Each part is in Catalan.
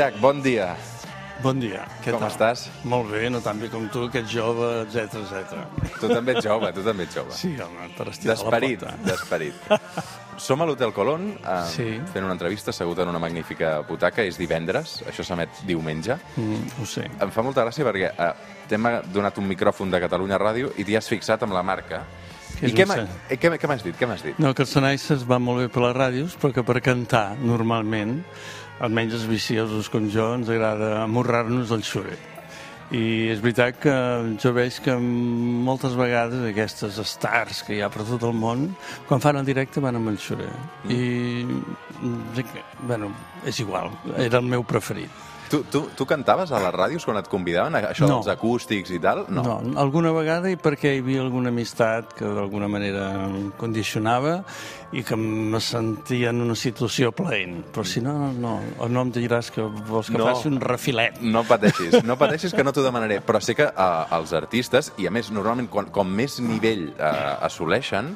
Llach, bon dia. Bon dia, què Com tal? estàs? Molt bé, no tan bé com tu, que ets jove, etc etc. Tu també ets jove, tu també ets jove. Sí, home, per estirar D'esperit, la pota. d'esperit. Som a l'Hotel Colón, eh, Sí. fent una entrevista, assegut en una magnífica butaca. És divendres, això s'emet diumenge. Mm, ho sé. Em fa molta gràcia perquè eh, t'hem donat un micròfon de Catalunya Ràdio i t'hi has fixat amb la marca. Que I què eh, què, què m'has dit? Què m'has dit? No, que el Senaixa es va molt bé per les ràdios, però que per cantar, normalment, almenys els viciosos com jo, ens agrada amorrar-nos el xuret. I és veritat que jo veig que moltes vegades aquestes stars que hi ha per tot el món, quan fan el directe van amb el xuret. I, mm, bueno, és igual, era el meu preferit. Tu, tu, tu cantaves a les ràdios quan et convidaven, a això No. dels acústics i tal? No. No, alguna vegada i perquè hi havia alguna amistat que d'alguna manera em condicionava i que me sentia en una situació plaent. Però si no, no, o no em diràs que vols que No. faci un refilet. No pateixis, no pateixis que no t'ho demanaré, però sí que eh, els artistes, i a més, normalment, quan, com més nivell eh, assoleixen,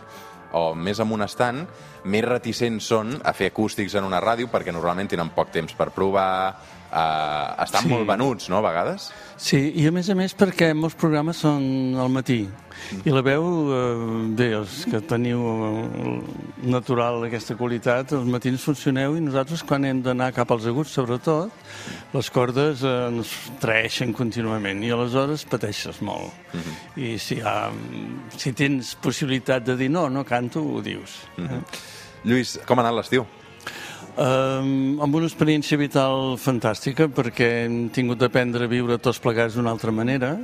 o més amunt estan, més reticents són a fer acústics en una ràdio perquè normalment tenen poc temps per provar, eh, estan Sí. molt venuts, no?, a vegades. Sí, i a més a més perquè molts programes són al matí. I la veu, eh, bé, els que teniu natural aquesta qualitat, els matins funcioneu i nosaltres quan hem d'anar cap als aguts, sobretot, les cordes eh, ens traeixen contínuament i aleshores pateixes molt. I si, ha, si tens possibilitat de dir no, no canto, ho dius. eh? Lluís, com ha anat l'estiu? Um, amb una experiència vital fantàstica perquè hem tingut d'aprendre a viure tots plegats d'una altra manera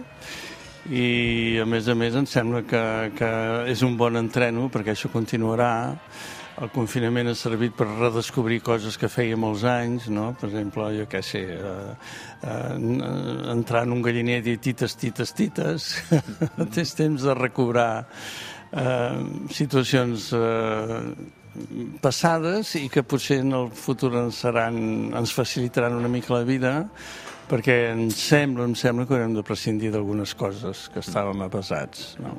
i a més a més em sembla que, que és un bon entreno perquè això continuarà el confinament ha servit per redescobrir coses que feia molts anys, no? Per exemple, jo què sé, eh, eh, entrar en un galliner i tites, tites, tites. Tens temps de recobrar eh, situacions eh, passades i que potser en el futur ens, seran, ens facilitaran una mica la vida perquè em sembla, em sembla que haurem de prescindir d'algunes coses que estàvem apassats. No?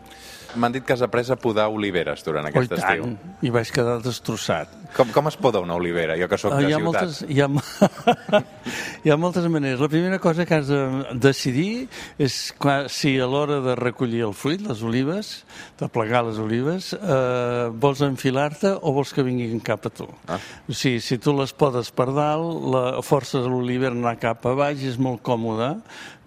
M'han dit que has après a podar oliveres durant Oh, i aquest estiu. tant, i vaig quedar destrossat. Com, com es poda una olivera, jo que sóc Ah, de hi, ha ciutat? moltes, hi, ha, hi ha moltes maneres. La primera cosa que has de decidir és quan, si a l'hora de recollir el fruit, les olives, de plegar les olives, eh, vols enfilar-te o vols que vinguin cap a tu. Ah. O sigui, si tu les podes per dalt, la forces l'oliver anar cap a baix és molt còmode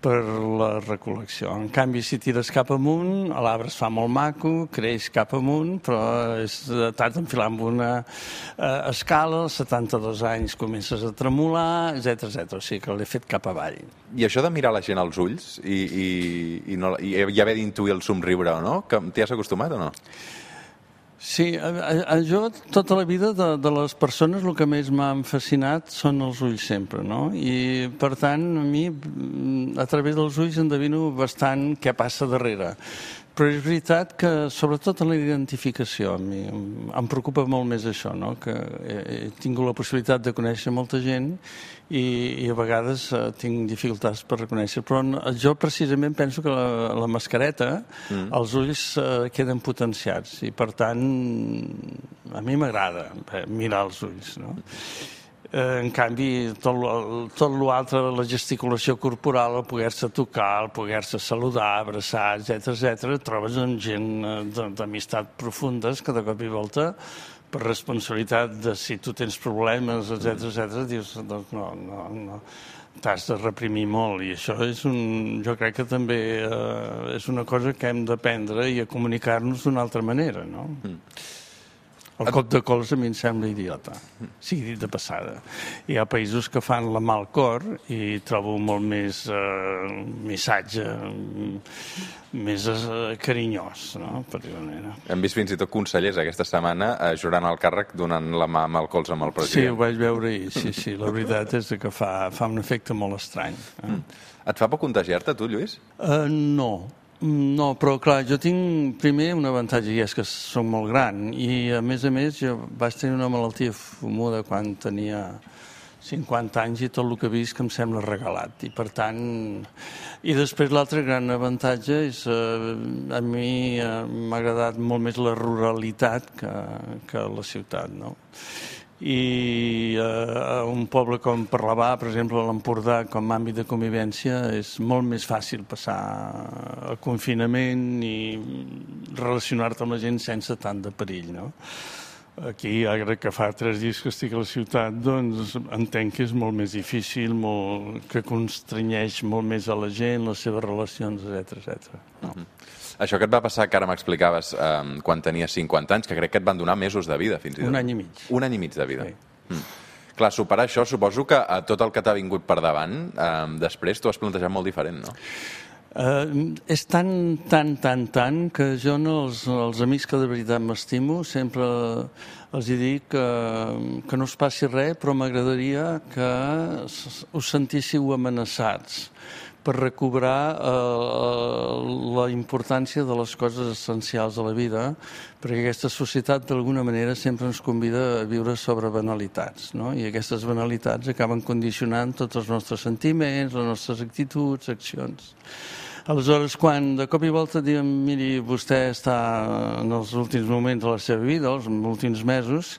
per la recol·lecció. En canvi, si tires cap amunt, l'arbre es fa molt maco, creix cap amunt, però és- t'has d'enfilar amb una eh, escala, als 72 anys comences a tremolar, etc etc. O sigui que l'he fet cap avall. I això de mirar la gent als ulls i, i, i, no, i, i haver d'intuir el somriure no, que t'hi has acostumat o no? Sí, a, a, jo tota la vida de, de les persones el que més m'han fascinat són els ulls sempre, no? I per tant, a mi, a través dels ulls endevino bastant què passa darrere. Però és veritat que, sobretot en la identificació, a mi em, preocupa molt més això, no? que he, he tingut la possibilitat de conèixer molta gent i, i a vegades eh, tinc dificultats per reconèixer. Però no, jo precisament penso que la, la mascareta, mm. els ulls eh, queden potenciats i per tant a mi m'agrada eh, mirar els ulls. No? Eh, en canvi, tot l'altre, la gesticulació corporal, el poder-se tocar, el poder-se saludar, abraçar, etc etc, trobes amb gent eh, d'amistat profundes que de cop i volta per responsabilitat de si tu tens problemes, etc etc, dius, doncs no, no, no t'has de reprimir molt i això és un, jo crec que també eh, és una cosa que hem d'aprendre i a comunicar-nos d'una altra manera, no? Mm. El cop de cols a mi em sembla idiota, sigui dit de passada. Hi ha països que fan la mà al cor i trobo molt més eh, missatge, mm, més eh, carinyós, no? per dir-ho manera. Hem vist fins i tot consellers aquesta setmana eh, jurant el càrrec donant la mà amb el colze amb el Sí, ho president. vaig veure ahir, sí, sí. La veritat és que fa, fa un efecte molt estrany. Eh? Et fa por contagiar-te, tu, Lluís? Uh, no, Mm, No, però clar, jo tinc primer un avantatge i és que soc molt gran i a més a més jo vaig tenir una malaltia fumuda quan tenia 50 anys i tot el que visc em sembla regalat i per tant i després l'altre gran avantatge és eh, a mi eh, m'ha agradat molt més la ruralitat que, que la ciutat no? I eh, a un poble com Parlavà, per exemple, l'Empordà, com a àmbit de convivència, és molt més fàcil passar el confinament i relacionar-te amb la gent sense tant de perill, no? Aquí, ara que fa tres dies que estic a la ciutat, doncs entenc que és molt més difícil, molt, que constrenyeix molt més a la gent, les seves relacions, etc etc. No. Això que et va passar, que ara m'explicaves, eh, quan tenies 50 anys, que crec que et van donar mesos de vida, fins i tot. Un any i mig. Un any i mig de vida. Sí. Mm. Clar, superar això, suposo que a tot el que t'ha vingut per davant, eh, després t'ho has plantejat molt diferent, no? Uh, és tan, tan, tan, tan que jo no els, els amics que de veritat m'estimo sempre els hi dic que, que no us passi res, però m'agradaria que us sentíssiu amenaçats per recobrar eh, la importància de les coses essencials de la vida, perquè aquesta societat d'alguna manera sempre ens convida a viure sobre banalitats, no? i aquestes banalitats acaben condicionant tots els nostres sentiments, les nostres actituds, accions. Aleshores, quan de cop i volta diem, miri, vostè està en els últims moments de la seva vida, els últims mesos,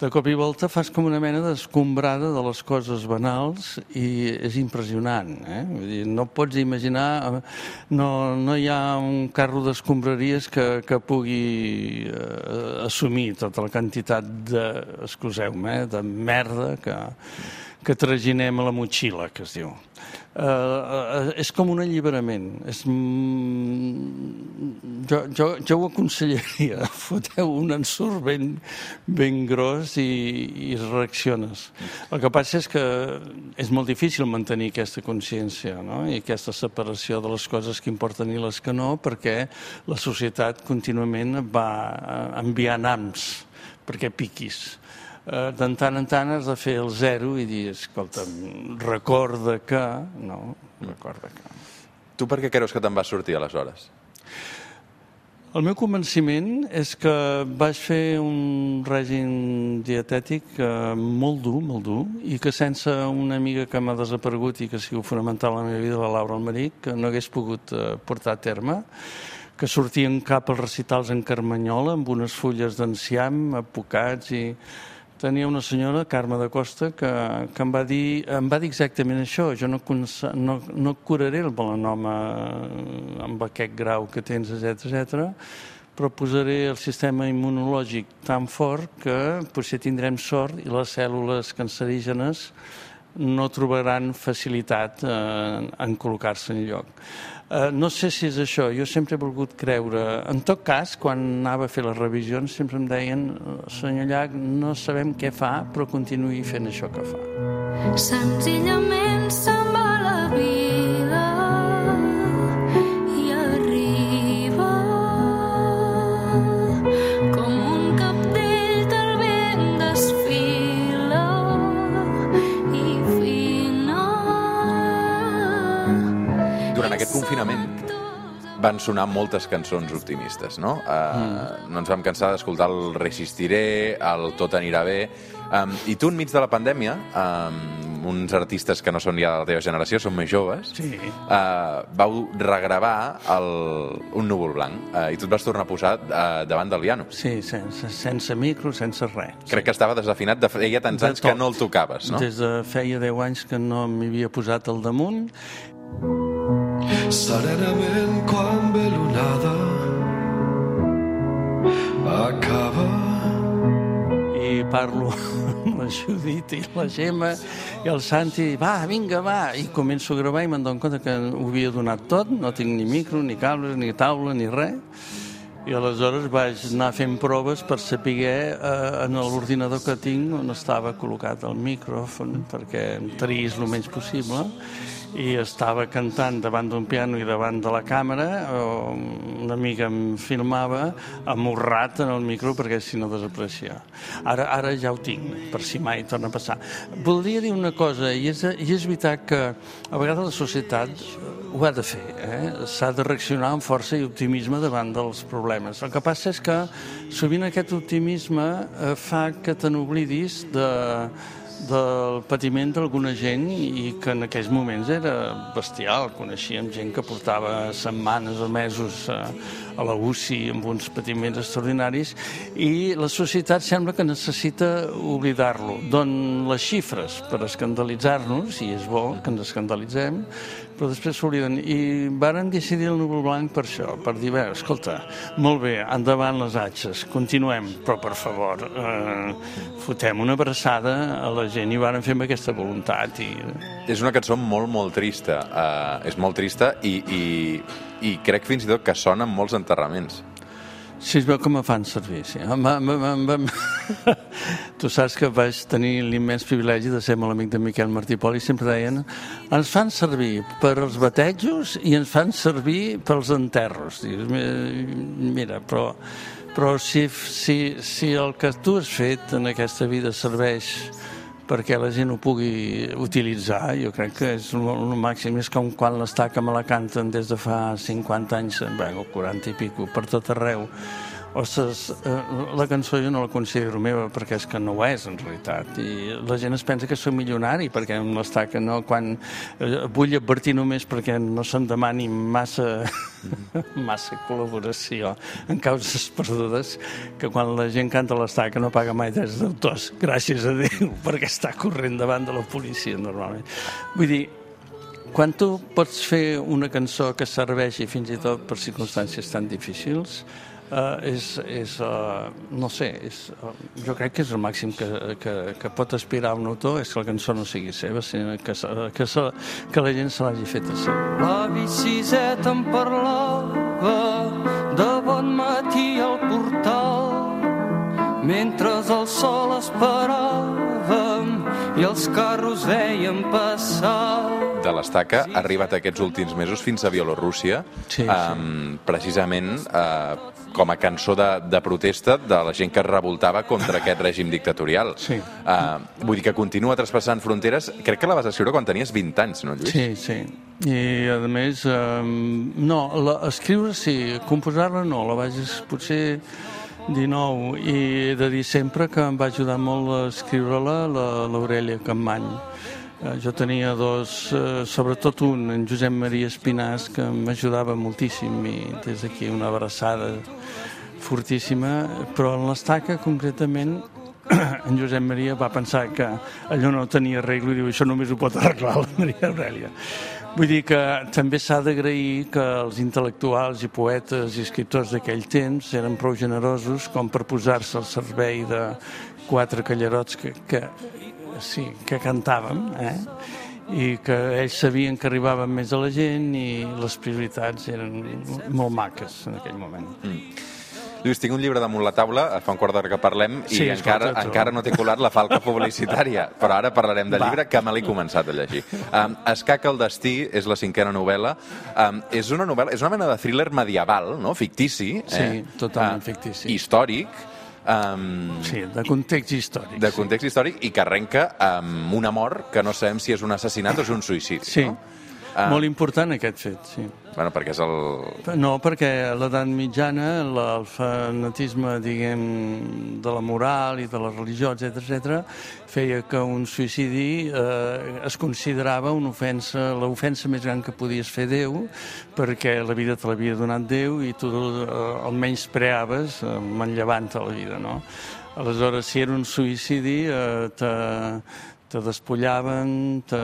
de cop i volta fas com una mena d'escombrada de les coses banals i és impressionant. Eh? Vull dir, no pots imaginar, no, no hi ha un carro d'escombraries que, que pugui eh, assumir tota la quantitat de, excuseu-me, eh, de merda que, que traginem a la motxilla, que es diu. Uh, uh, és com un alliberament. És, mm, jo, jo, jo ho aconsellaria. Foteu un ensurt ben, ben gros i, i reacciones. El que passa és que és molt difícil mantenir aquesta consciència no? i aquesta separació de les coses que importen i les que no, perquè la societat contínuament va eh, enviant ams perquè piquis eh, de tant en tant has de fer el zero i dir, escolta'm, recorda que... No, recorda que... Tu per què creus que te'n vas sortir aleshores? El meu convenciment és que vaig fer un règim dietètic eh, molt dur, molt dur, i que sense una amiga que m'ha desaparegut i que ha sigut fonamental en la meva vida, la Laura Almeric, que no hagués pogut eh, portar a terme, que sortien cap als recitals en Carmanyola amb unes fulles d'enciam, apocats i tenia una senyora, Carme de Costa, que, que em, va dir, em va dir exactament això. Jo no, no, no curaré el melanoma eh, amb aquest grau que tens, etc etc, però posaré el sistema immunològic tan fort que potser tindrem sort i les cèl·lules cancerígenes no trobaran facilitat eh, en col·locar-se en lloc. Eh, no sé si és això, jo sempre he volgut creure. En tot cas, quan anava a fer les revisions, sempre em deien senyor Llach, no sabem què fa, però continuï fent això que fa. Senzillament se'n van sonar moltes cançons optimistes, no? Uh, No ens vam cansar d'escoltar el Resistiré, el Tot anirà bé... Um, I tu, enmig de la pandèmia, um, uns artistes que no són ja de la teva generació, són més joves, Sí. uh, vau regravar el, un núvol blanc uh, i tu et vas tornar a posar uh, davant del piano. Sí, sense, sense micro, sense res. Crec que estava desafinat de feia tants De anys que tot. no el tocaves, no? Des de feia 10 anys que no m'hi havia posat al damunt Serenament quan ve l'onada. Acaba. I parlo amb la Judit i la Gemma i el Santi, va, vinga, va, i començo a gravar i me'n dono compte que ho havia donat tot, no tinc ni micro, ni cables, ni taula, ni res. I aleshores vaig anar fent proves per saber eh, en l'ordinador que tinc on estava col·locat el micròfon perquè em triïs el menys possible i estava cantant davant d'un piano i davant de la càmera, una amiga em filmava amorrat en el micro perquè si no desapareixia. Ara, ara ja ho tinc, per si mai torna a passar. Voldria dir una cosa, i és, i és veritat que a vegades la societat ho ha de fer, eh? s'ha de reaccionar amb força i optimisme davant dels problemes. El que passa és que sovint aquest optimisme eh, fa que te n'oblidis de, del patiment d'alguna gent i que en aquells moments era bestial. Coneixíem gent que portava setmanes o mesos a, a la UCI amb uns patiments extraordinaris i la societat sembla que necessita oblidar-lo. Don les xifres per escandalitzar-nos, i és bo que ens escandalitzem, però després s'obliden. I varen decidir el núvol blanc per això, per dir, bé, escolta, molt bé, endavant les atxes, continuem, però per favor, eh, fotem una abraçada a la gent i varen fer amb aquesta voluntat. I... És una cançó molt, molt trista. Uh, és molt trista i, i, i crec fins i tot que sona en molts enterraments. Sí, es veu que me fan servir, sí. Tu saps que vaig tenir l'immens privilegi de ser molt amic de Miquel Martí Pol i sempre deien ens fan servir per als batejos i ens fan servir pels enterros. Dius, "Mi- mira, però, però si, si, si el que tu has fet en aquesta vida serveix perquè la gent ho pugui utilitzar, jo crec que és el, màxim, és com quan l'estaca me la canten des de fa 50 anys, bé, o 40 i pico, per tot arreu. Ostres, eh, la cançó jo no la considero meva perquè és que no ho és en realitat. I la gent es pensa que soc milionari perquè amb l'estaca no, quan eh, vull advertir només perquè no se'm demani massa massa col·laboració en causes perdudes que quan la gent canta l'estaca no paga mai drets d'autors, gràcies a Déu perquè està corrent davant de la policia normalment. Vull dir, quan tu pots fer una cançó que serveixi fins i tot per circumstàncies tan difícils, eh, és, és uh, no sé, és, uh, jo crec que és el màxim que, que, que pot aspirar un autor, és que la cançó no sigui seva, sinó que, que, se, que la gent se l'hagi fet a seva. L'avi Siset em parlava de bon matí al portal mentre el sol esperàvem i els carros veiem passar. de l'estaca ha arribat aquests últims mesos fins a Bielorússia, Sí, sí. um, precisament uh, com a cançó de, de protesta de la gent que es revoltava contra aquest règim dictatorial. Sí. Uh, vull dir que continua traspassant fronteres. Crec que la vas escriure quan tenies 20 anys, no, Lluís? Sí, sí. I, a més, eh, no, la, escriure sí, composar-la no, la vaig potser 19, i he de dir sempre que em va ajudar molt a escriure-la la- l'Aurelia Campmany. Eh, Jo tenia dos, eh, sobretot un, en Josep Maria Espinàs, que m'ajudava moltíssim i des d'aquí una abraçada fortíssima, però en l'estaca concretament en Josep Maria va pensar que allò no tenia arreglo i diu això només ho pot arreglar la Maria Aurelia. Vull dir que també s'ha d'agrair que els intel·lectuals i poetes i escriptors d'aquell temps eren prou generosos com per posar-se al servei de quatre callarots que, que, sí, que cantàvem, eh? i que ells sabien que arribaven més a la gent i les prioritats eren molt maques en aquell moment. Lluís, tinc un llibre damunt la taula, fa un quart d'hora que parlem, i Sí, encara, escolta, tu. encara no t'he colat la falca publicitària, però ara parlarem del Va. llibre que me l'he començat a llegir. Um, Escaca el destí és la cinquena novel·la. Um, és una novel·la, és una mena de thriller medieval, no? fictici. Sí, totalment Ah, fictici. Històric. Um, Sí, de context històric. de context històric i que arrenca amb una mort que no sabem si és un assassinat o és un suïcidi. Sí, No? Ah. molt important aquest fet, sí. Bueno, perquè és el... No, perquè a l'edat mitjana el fanatisme, diguem, de la moral i de la religió, etc etc, feia que un suïcidi eh, es considerava una ofensa, l'ofensa més gran que podies fer a Déu, perquè la vida te l'havia donat Déu i tu eh, almenys preaves eh, manllevant la vida, no? Aleshores, si era un suïcidi, eh, te, te despullaven, te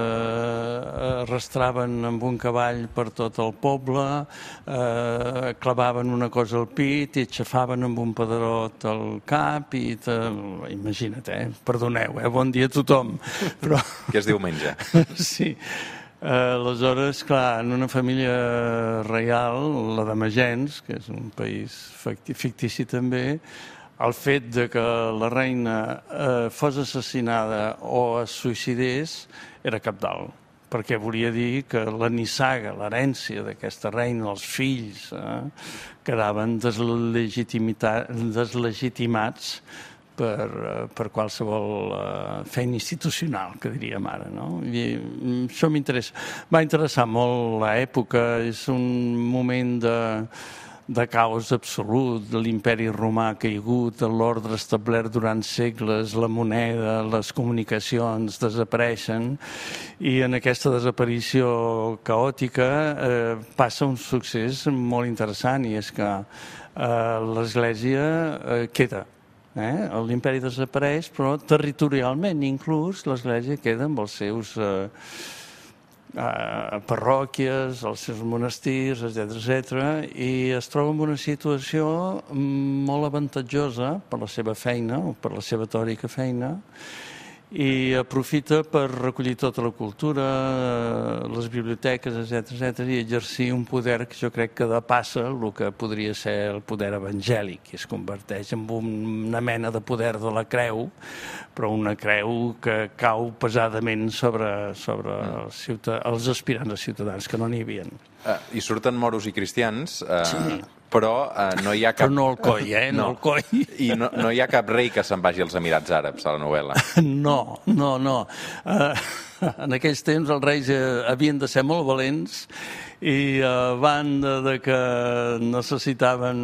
arrastraven amb un cavall per tot el poble, eh, clavaven una cosa al pit i xafaven amb un pedrot al cap i te... imagina't, eh? Perdoneu, eh? Bon dia a tothom. Però que és diumenge. sí. Eh, aleshores, clar, en una família reial, la de Magens, que és un país fictici també, el fet de que la reina eh, fos assassinada o es suïcidés era capdalt perquè volia dir que la nissaga, l'herència d'aquesta reina, els fills, eh, quedaven deslegitimats per, eh, per qualsevol eh, feina institucional, que diríem ara. No? I mm, això m'interessa. Va interessar molt l'època, és un moment de, de caos absolut, de l'imperi romà caigut, l'ordre establert durant segles, la moneda, les comunicacions desapareixen i en aquesta desaparició caòtica eh, passa un succés molt interessant i és que eh, l'Església eh, queda. Eh? L'imperi desapareix, però territorialment inclús l'Església queda amb els seus eh, eh, parròquies, els seus monestirs, etc etc. i es troba en una situació molt avantatjosa per la seva feina o per la seva tòrica feina i aprofita per recollir tota la cultura, eh, les biblioteques, etc etc i exercir un poder que jo crec que depassa el que podria ser el poder evangèlic i es converteix en una mena de poder de la creu, però una creu que cau pesadament sobre, sobre els, ciuta- els aspirants a ciutadans, que no n'hi havia. Eh, hi surten moros i cristians, eh, sí. Però eh, no hi ha cap... Però no el coi, eh? No, el coi. I no, no hi ha cap rei que se'n vagi als Emirats Àrabs a la novel·la. No, no, no. Uh, en aquells temps els reis eh, havien de ser molt valents i a banda de que necessitaven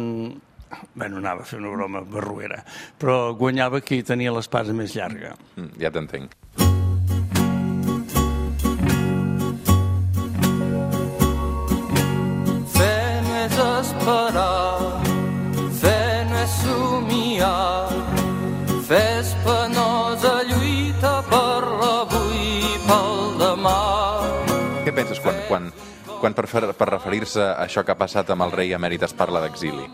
Bueno, anava a fer una broma barruera, però guanyava qui tenia l'espasa més llarga. Mm, ja t'entenc. Quan, per, fer- per referir-se a això que ha passat amb el rei emèrit es parla d'exili?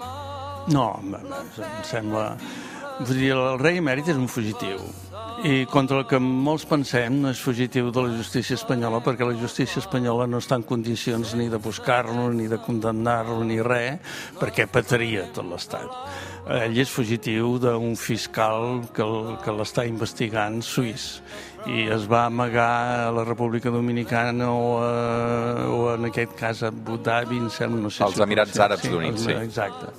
No, em em sembla... Vull dir, el rei emèrit és un fugitiu. I contra el que molts pensem no és fugitiu de la justícia espanyola perquè la justícia espanyola no està en condicions ni de buscar-lo, ni de condemnar-lo, ni res, perquè petaria tot l'Estat. Ell és fugitiu d'un fiscal que, que l'està investigant suís i es va amagar a la República Dominicana o, a, o en aquest cas a Abu Dhabi, em sembla, no sé Als si Emirats. Àrabs Units, sí. Exacte,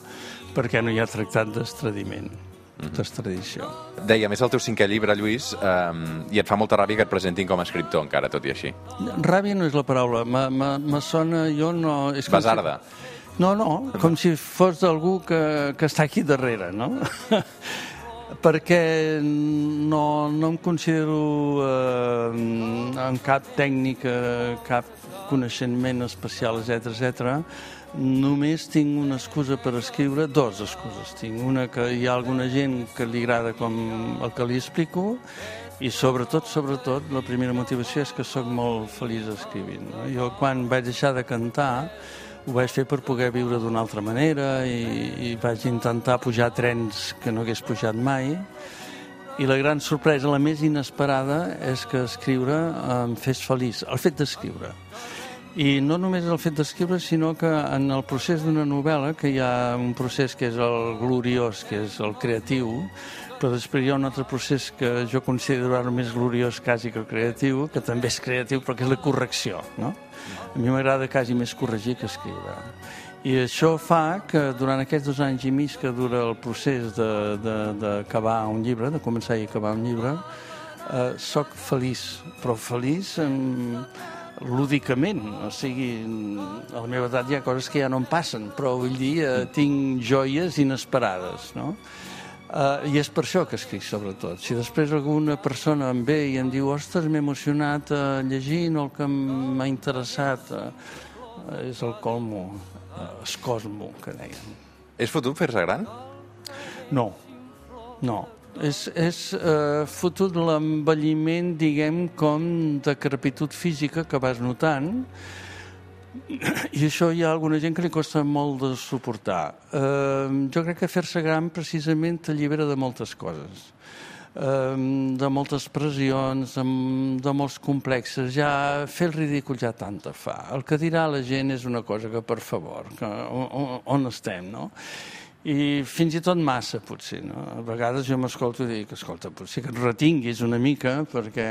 perquè no hi ha tractat d'estradiment, d'extradició. Deia, més el teu cinquè llibre, Lluís, eh, i et fa molta ràbia que et presentin com a escriptor encara, tot i així. Ràbia no és la paraula, me, me, me sona, jo no... És Basarda. Si, no, no, com si fos algú que, que està aquí darrere, no? perquè no, no em considero eh, en cap tècnica, cap coneixement especial, etc etc. Només tinc una excusa per escriure, dos excuses. Tinc una que hi ha alguna gent que li agrada com el que li explico i sobretot, sobretot, la primera motivació és que sóc molt feliç escrivint. No? Jo quan vaig deixar de cantar ho vaig fer per poder viure d'una altra manera i, i vaig intentar pujar trens que no hagués pujat mai i la gran sorpresa, la més inesperada, és que escriure em fes feliç, el fet d'escriure. I no només el fet d'escriure, sinó que en el procés d'una novel·la, que hi ha un procés que és el gloriós, que és el creatiu, però després hi ha un altre procés que jo considero ara més gloriós quasi que creatiu, que també és creatiu, però que és la correcció, no? A mi m'agrada quasi més corregir que escriure. I això fa que durant aquests dos anys i mig que dura el procés d'acabar un llibre, de començar i acabar un llibre, eh, sóc feliç, però feliç en, lúdicament, o sigui, a la meva edat hi ha coses que ja no em passen, però vull dir, eh, tinc joies inesperades, no? Uh, I és per això que escric, sobretot. Si després alguna persona em ve i em diu ostres, m'he emocionat uh, llegint el que m'ha interessat, uh, és el colmo, uh, es cosmo, que dèiem. És fotut fer-se gran? No, no. És, és eh, fotut l'envelliment, diguem, com de crepitud física que vas notant, i això hi ha alguna gent que li costa molt de suportar. Eh, jo crec que fer-se gran precisament t'allibera de moltes coses eh, de moltes pressions, de, de molts complexes. Ja fer el ridícul ja tanta fa. El que dirà la gent és una cosa que, per favor, que, on, on estem, no? I fins i tot massa, potser, no? A vegades jo m'escolto i dic, escolta, potser que et retinguis una mica, perquè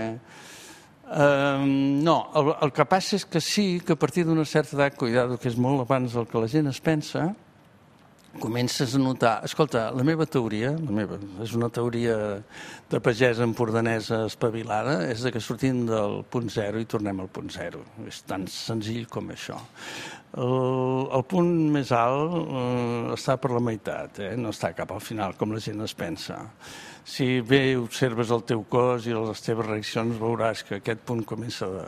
Um, no, el, el que passa és que sí, que a partir d'una certa edat, cuidado, que és molt abans del que la gent es pensa, comences a notar... Escolta, la meva teoria, la meva, és una teoria de pagesa empordanesa espavilada, és de que sortim del punt zero i tornem al punt zero. És tan senzill com això. El, el punt més alt eh, està per la meitat, eh? no està cap al final, com la gent es pensa. Si bé observes el teu cos i les teves reaccions, veuràs que aquest punt comença de,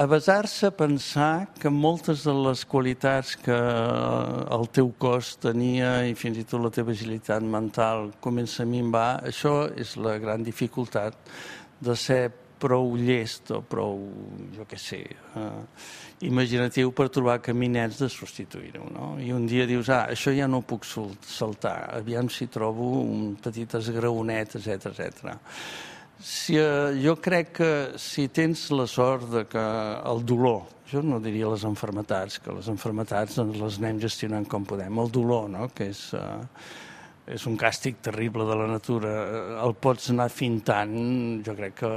a basar-se a pensar que moltes de les qualitats que el teu cos tenia i fins i tot la teva agilitat mental comença a minvar, això és la gran dificultat de ser prou llest o prou, jo què sé, eh, imaginatiu per trobar caminets de substituir-ho. No? I un dia dius, ah, això ja no puc saltar, aviam si trobo un petit esgraonet, etc etc. Si, eh, jo crec que si tens la sort de que el dolor, jo no diria les enfermetats, que les enfermetats ens les anem gestionant com podem, el dolor, no? que és, eh, és un càstig terrible de la natura, el pots anar fintant, jo crec que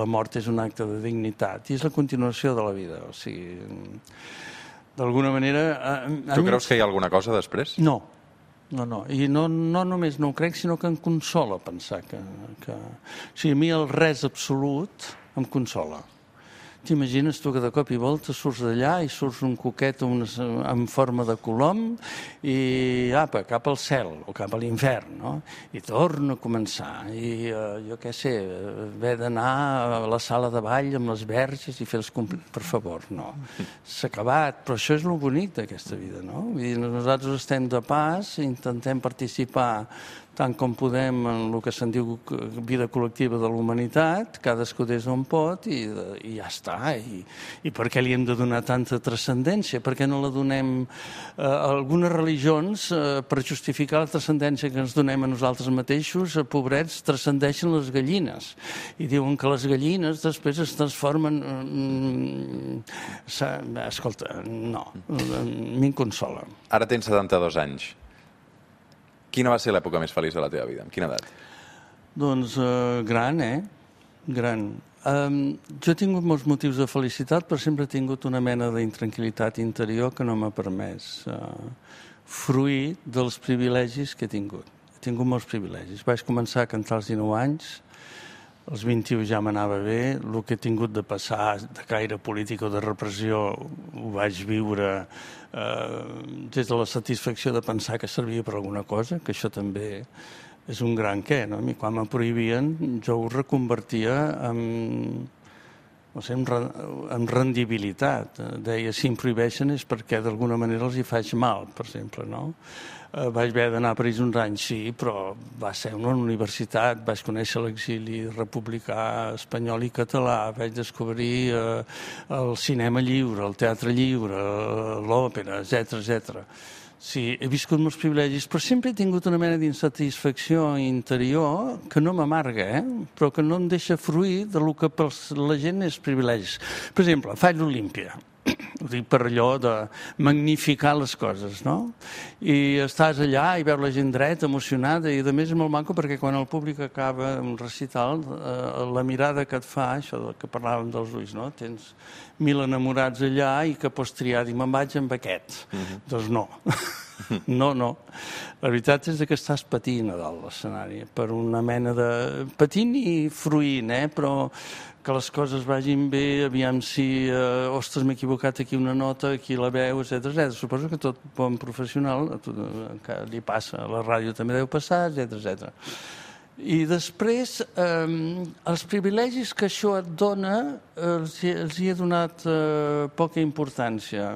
la mort és un acte de dignitat i és la continuació de la vida, o sigui, d'alguna manera... A, a Tu mi- creus que hi ha alguna cosa després? no, no, no. I no, no només no ho crec, sinó que em consola pensar que... que... O sigui, a mi el res absolut em consola. T'imagines tu que de cop i volta surts d'allà i surts un coquet una, en forma de colom i apa, cap al cel o cap a l'infern, no? I torna a començar. I eh, jo què sé, haver d'anar a la sala de ball amb les verges i fer els compliments. Per favor, no. S'ha acabat, però això és el bonic d'aquesta vida, no? Vull dir, nosaltres estem de pas, intentem participar tant com podem en el que se'n diu vida col·lectiva de la humanitat, cadascú des d'on pot i, i ja està. I, I per què li hem de donar tanta transcendència? Per què no la donem eh, a algunes religions eh, per justificar la transcendència que ens donem a nosaltres mateixos, a pobrets, transcendeixen les gallines. I diuen que les gallines després es transformen... Mm, escolta, no, a mi em consola. Ara tens 72 anys. Quina va ser l'època més feliç de la teva vida? Amb quina edat? Doncs eh, gran, eh? Gran. Um, jo he tingut molts motius de felicitat, però sempre he tingut una mena d'intranquil·litat interior que no m'ha permès uh, fruir dels privilegis que he tingut. He tingut molts privilegis. Vaig començar a cantar als 19 anys, als 21 ja m'anava bé, el que he tingut de passar de caire polític o de repressió ho vaig viure eh, des de la satisfacció de pensar que servia per alguna cosa, que això també és un gran què, no? A mi quan me prohibien jo ho reconvertia en, sé, en, re- en rendibilitat. Eh, Deia, si em prohibeixen és perquè d'alguna manera els hi faig mal, per exemple, no? Eh, vaig haver d'anar a París uns anys, sí, però va ser una universitat, vaig conèixer l'exili republicà espanyol i català, vaig descobrir eh, el cinema lliure, el teatre lliure, l'òpera, etc etc. Sí, he viscut molts privilegis, però sempre he tingut una mena d'insatisfacció interior que no m'amarga, eh? però que no em deixa fruir de lo que per la gent és privilegis. Per exemple, faig l'Olímpia. Ho dic per allò de magnificar les coses, no? I estàs allà i veus la gent dreta, emocionada, i a més és molt maco perquè quan el públic acaba un recital, eh, la mirada que et fa, això del que parlàvem dels ulls, no? Tens mil enamorats allà i que pots triar, dir, me'n vaig amb aquest. Doncs no. No, no. La veritat és que estàs patint a dalt l'escenari, per una mena de... patint i fruint, eh? però que les coses vagin bé, aviam si, eh, ostres, m'he equivocat aquí una nota, aquí la veu, etc etc. Suposo que tot bon professional a tot, eh, que li passa, a la ràdio també deu passar, etc etc. I després, eh, els privilegis que això et dona, eh, els, els hi he donat eh, poca importància.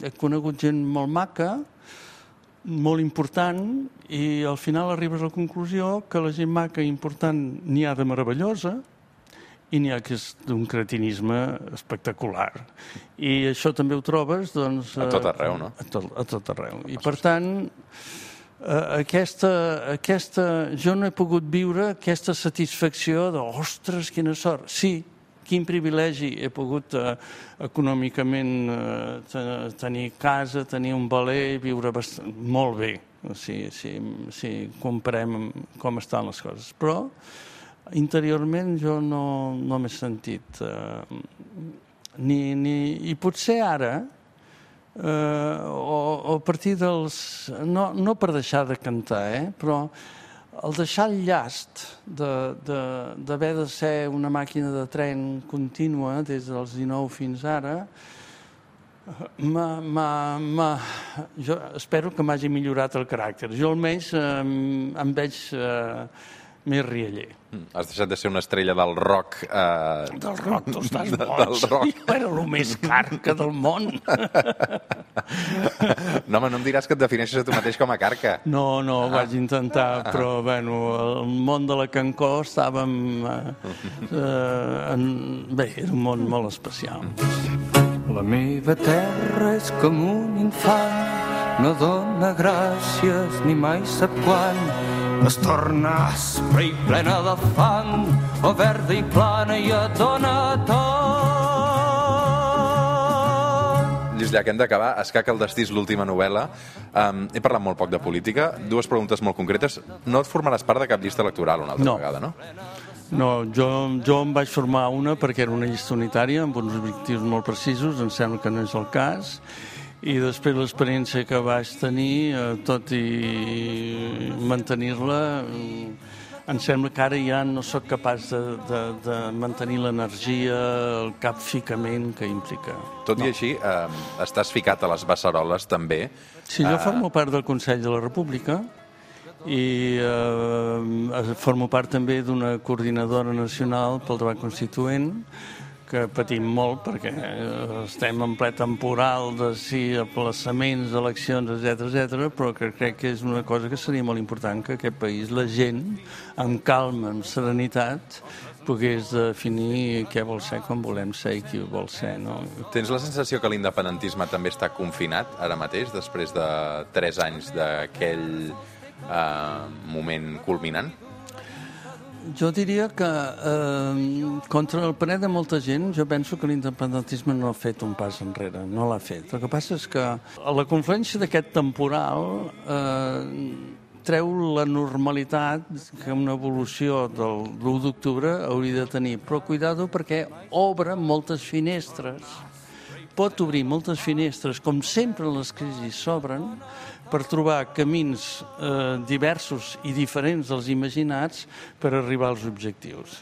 He conegut gent molt maca, molt important, i al final arribes a la conclusió que la gent maca i important n'hi ha de meravellosa i n'hi ha que és d'un cretinisme espectacular. I això també ho trobes, doncs... A tot arreu, no? A tot, a tot arreu. I per tant, eh, aquesta, aquesta, jo no he pogut viure aquesta satisfacció de, ostres, quina sort. Sí, quin privilegi he pogut eh, econòmicament eh, te- tenir casa, tenir un valer, viure molt bé, si, si, si comparem amb com estan les coses. Però interiorment jo no, no m'he sentit eh, ni, ni, i potser ara eh, o, o a partir dels no, no per deixar de cantar eh, però el deixar el llast d'haver de, d'haver de ser una màquina de tren contínua des dels 19 fins ara m'ha, m'ha, m'ha, jo espero que m'hagi millorat el caràcter. Jo almenys eh, em veig eh, més rialler. Mm, Has deixat de ser una estrella del rock. Eh... Del rock, tu estàs De- boig. del rock. Jo era el més car que del món. No, home, no em diràs que et defineixes a tu mateix com a carca. No, no, ho vaig intentar, però, bueno, el món de la Cancó estàvem... Eh, eh, en... Bé, era un món molt especial. La meva terra és com un infant, no dona gràcies ni mai sap quan. Es torna aspra i plena de fang, o verda i plana i et dona tot. Lluís Llach, hem d'acabar. Escac el destí és l'última novel·la. Um, he parlat molt poc de política. Dues preguntes molt concretes. No et formaràs part de cap llista electoral una altra No. vegada, no? No, jo, jo em vaig formar una perquè era una llista unitària amb uns objectius molt precisos, em sembla que no és el cas, i després l'experiència que vaig tenir, eh, tot i mantenir-la, eh, em sembla que ara ja no sóc capaç de, de, de mantenir l'energia, el capficament que implica. Tot i així, um, estàs ficat a les beceroles, també. Sí, jo formo part del Consell de la República i eh, formo part també d'una coordinadora nacional pel debat constituent que patim molt perquè eh, estem en ple temporal de sí, aplaçaments, eleccions, etc etc, però que crec que és una cosa que seria molt important que aquest país, la gent, amb calma, amb serenitat, pogués definir què vol ser, com volem ser i qui vol ser. No? Tens la sensació que l'independentisme també està confinat ara mateix, després de tres anys d'aquell uh, moment culminant? Jo diria que, eh, contra el parer de molta gent, jo penso que l'independentisme no ha fet un pas enrere, no l'ha fet. El que passa és que a la confluència d'aquest temporal eh, treu la normalitat que una evolució del l'1 d'octubre hauria de tenir. Però cuidado perquè obre moltes finestres pot obrir moltes finestres, com sempre les crisis s'obren, per trobar camins eh, diversos i diferents dels imaginats per arribar als objectius.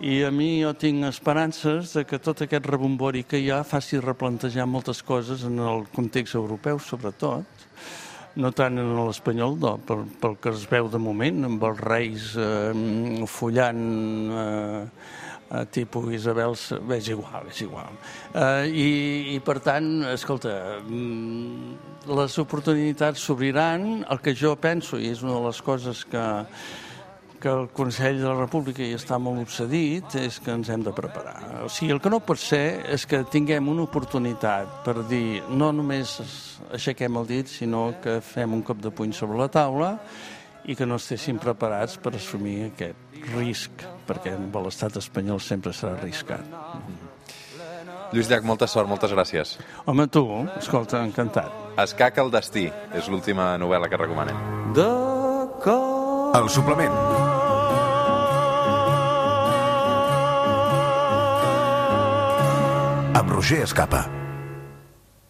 I a mi jo tinc esperances de que tot aquest rebombori que hi ha faci replantejar moltes coses en el context europeu, sobretot, no tant en l'espanyol, no, pel, pel que es veu de moment, amb els reis eh, follant eh, eh, tipus Isabel, és igual, és igual. Eh, i, I, per tant, escolta, mm, les oportunitats s'obriran. El que jo penso, i és una de les coses que, que el Consell de la República hi està molt obsedit, és que ens hem de preparar. O sigui, el que no pot ser és que tinguem una oportunitat per dir no només aixequem el dit, sinó que fem un cop de puny sobre la taula i que no estéssim preparats per assumir aquest risc, perquè amb l'estat espanyol sempre serà arriscat. Lluís Llach, molta sort, moltes gràcies. Home, tu, escolta, encantat. Escac el destí és l'última novel·la que recomanem. De El suplement. Amb Roger Escapa.